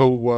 هو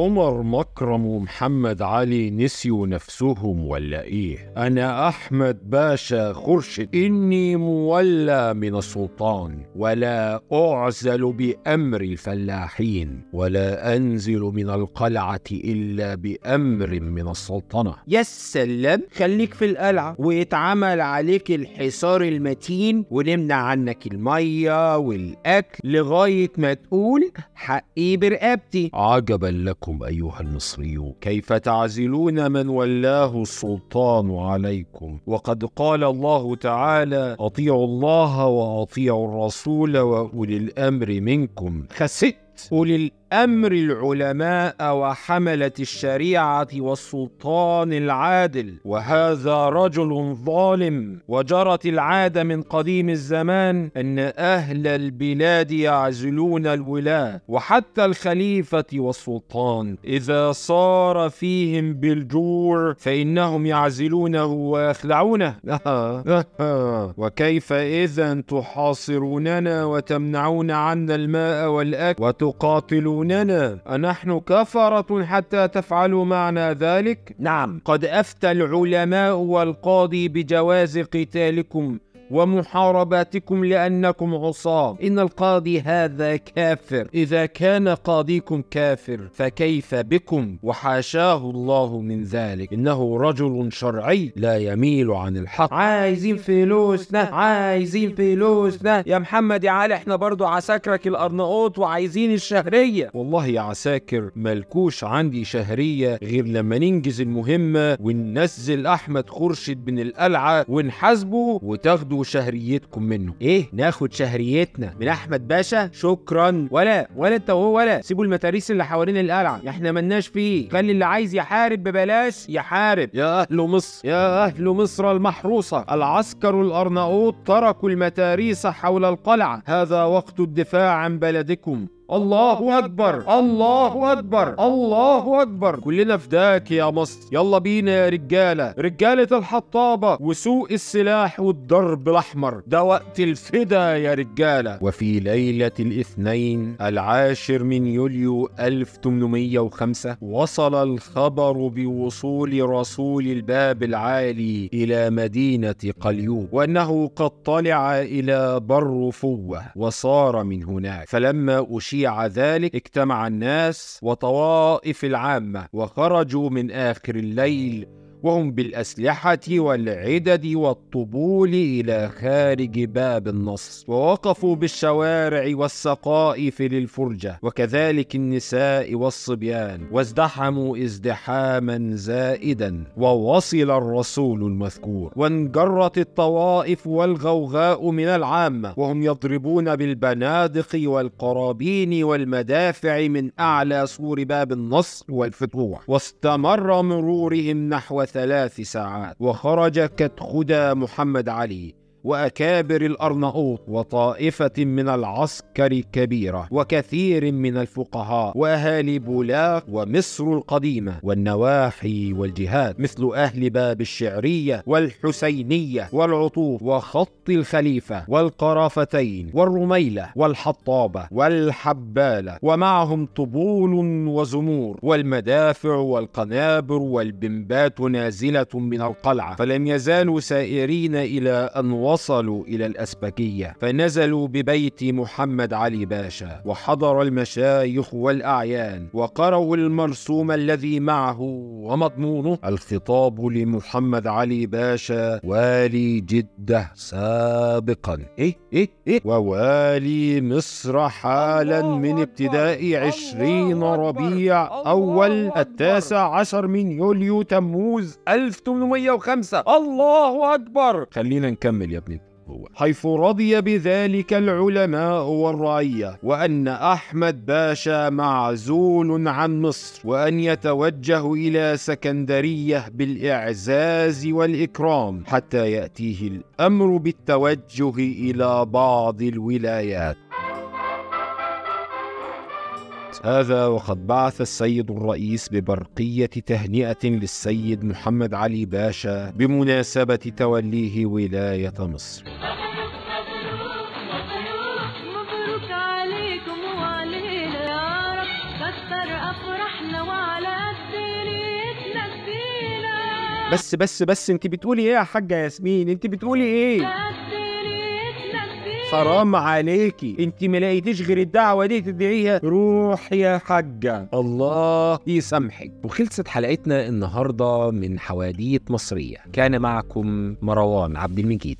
عمر مكرم ومحمد علي نسيوا نفسهم ولا إيه؟ أنا أحمد باشا خرشد إني مولى من السلطان ولا أعزل بأمر الفلاحين ولا أنزل من القلعة إلا بأمر من السلطنة. يا سلام خليك في القلعة ويتعمل عليك الحصار المتين ونمنع عنك المية والأكل لغاية ما تقول حقي برقبتي. عجبا لكم أيها المصريون كيف تعزلون من ولاه السلطان عليكم؟ وقد قال الله تعالى أطيعوا الله وأطيعوا الرسول وأولي الأمر منكم. خسئت. أولي الأمر العلماء وحملة الشريعة والسلطان العادل وهذا رجل ظالم. وجرت العادة من قديم الزمان أن أهل البلاد يعزلون الولاة وحتى الخليفة والسلطان. إذا صار فيهم بالجوع فإنهم يعزلونه ويخلعونه. وكيف إذا تحاصروننا وتمنعون عنا الماء والأكل وتقاتلوننا أنحن كفرة حتى تفعلوا معنا ذلك؟ نعم قد أفتى العلماء والقاضي بجواز قتالكم ومحارباتكم لأنكم عصاة. إن القاضي هذا كافر. إذا كان قاضيكم كافر فكيف بكم؟ وحاشاه الله من ذلك. إنه رجل شرعي لا يميل عن الحق. عايزين فلوسنا عايزين فلوسنا. يا محمد يا علي إحنا برضو عساكرك الأرناؤوط وعايزين الشهرية. والله يا عساكر ملكوش عندي شهرية غير لما ننجز المهمة وننزل أحمد خورشيد من القلعة ونحاسبه وتاخدوا شهريتكم منه. إيه؟ ناخد شهريتنا. من أحمد باشا؟ شكرا. ولا ولا انت وهو ولا. سيبوا المتاريس اللي حوالين القلعة. إحنا ملناش فيه. خلي اللي عايز يحارب ببلاش يحارب. يا أهل مصر يا أهل مصر المحروسة. العسكر الأرناؤوط تركوا المتاريس حول القلعة. هذا وقت الدفاع عن بلدكم. الله أكبر. الله أكبر. الله أكبر. كلنا فداك يا مصر. يلا بينا يا رجالة. رجالة الحطابة وسوق السلاح والضرب الأحمر. ده وقت الفدا يا رجالة. وفي ليلة الاثنين العاشر من يوليو 1805 وصل الخبر بوصول رسول الباب العالي إلى مدينة قليوب وأنه قد طلع إلى بر فوة وصار من هناك. فلما أشيع ذلك اجتمع الناس وطوائف العامة وخرجوا من آخر الليل وهم بالأسلحة والعدد والطبول إلى خارج باب النصر ووقفوا بالشوارع والسقائف للفرجة وكذلك النساء والصبيان وازدحموا ازدحاما زائدا. ووصل الرسول المذكور وانجرت الطوائف والغوغاء من العامة وهم يضربون بالبنادق والقرابين والمدافع من أعلى سور باب النصر والفتوح. واستمر مرورهم نحو ثلاث ساعات. وخرج كتخدى محمد علي. وأكابر الأرناؤوط وطائفة من العسكر كبيرة وكثير من الفقهاء وأهالي بولاق ومصر القديمة والنواحي والجهات مثل أهل باب الشعرية والحسينية والعطوف وخط الخليفة والقرافتين والرميلة والحطابة والحبالة ومعهم طبول وزمور والمدافع والقنابر والبنبات نازلة من القلعة فلم يزالوا سائرين ان وصلوا إلى الأسبكية فنزلوا ببيت محمد علي باشا وحضر المشايخ والأعيان وقرأوا المرسوم الذي معه ومضمونه الخطاب لمحمد علي باشا والي جدة سابقا. إيه إيه إيه؟ ووالي مصر حالا من ابتداء عشرين ربيع أول التاسع عشر من يوليو تموز 1805 الله أكبر. خلينا نكمل يا ابني هو. حيث رضي بذلك العلماء والرعية وأن أحمد باشا معزول عن مصر وأن يتوجه إلى سكندرية بالإعزاز والإكرام حتى يأتيه الأمر بالتوجه إلى بعض الولايات. هذا وقد بعث السيد الرئيس ببرقية تهنئة للسيد محمد علي باشا بمناسبة توليه ولاية مصر. بس بس بس انت بتقولي إيه يا حاجة ياسمين؟ انت بتقولي إيه؟ حرام عليكي. انت ما لقيتيش غير الدعوة دي تدعيها. روح يا حاجة. الله يسامحك. وخلصت حلقتنا النهارده من حواديت مصرية. كان معكم مروان عبد المجيد.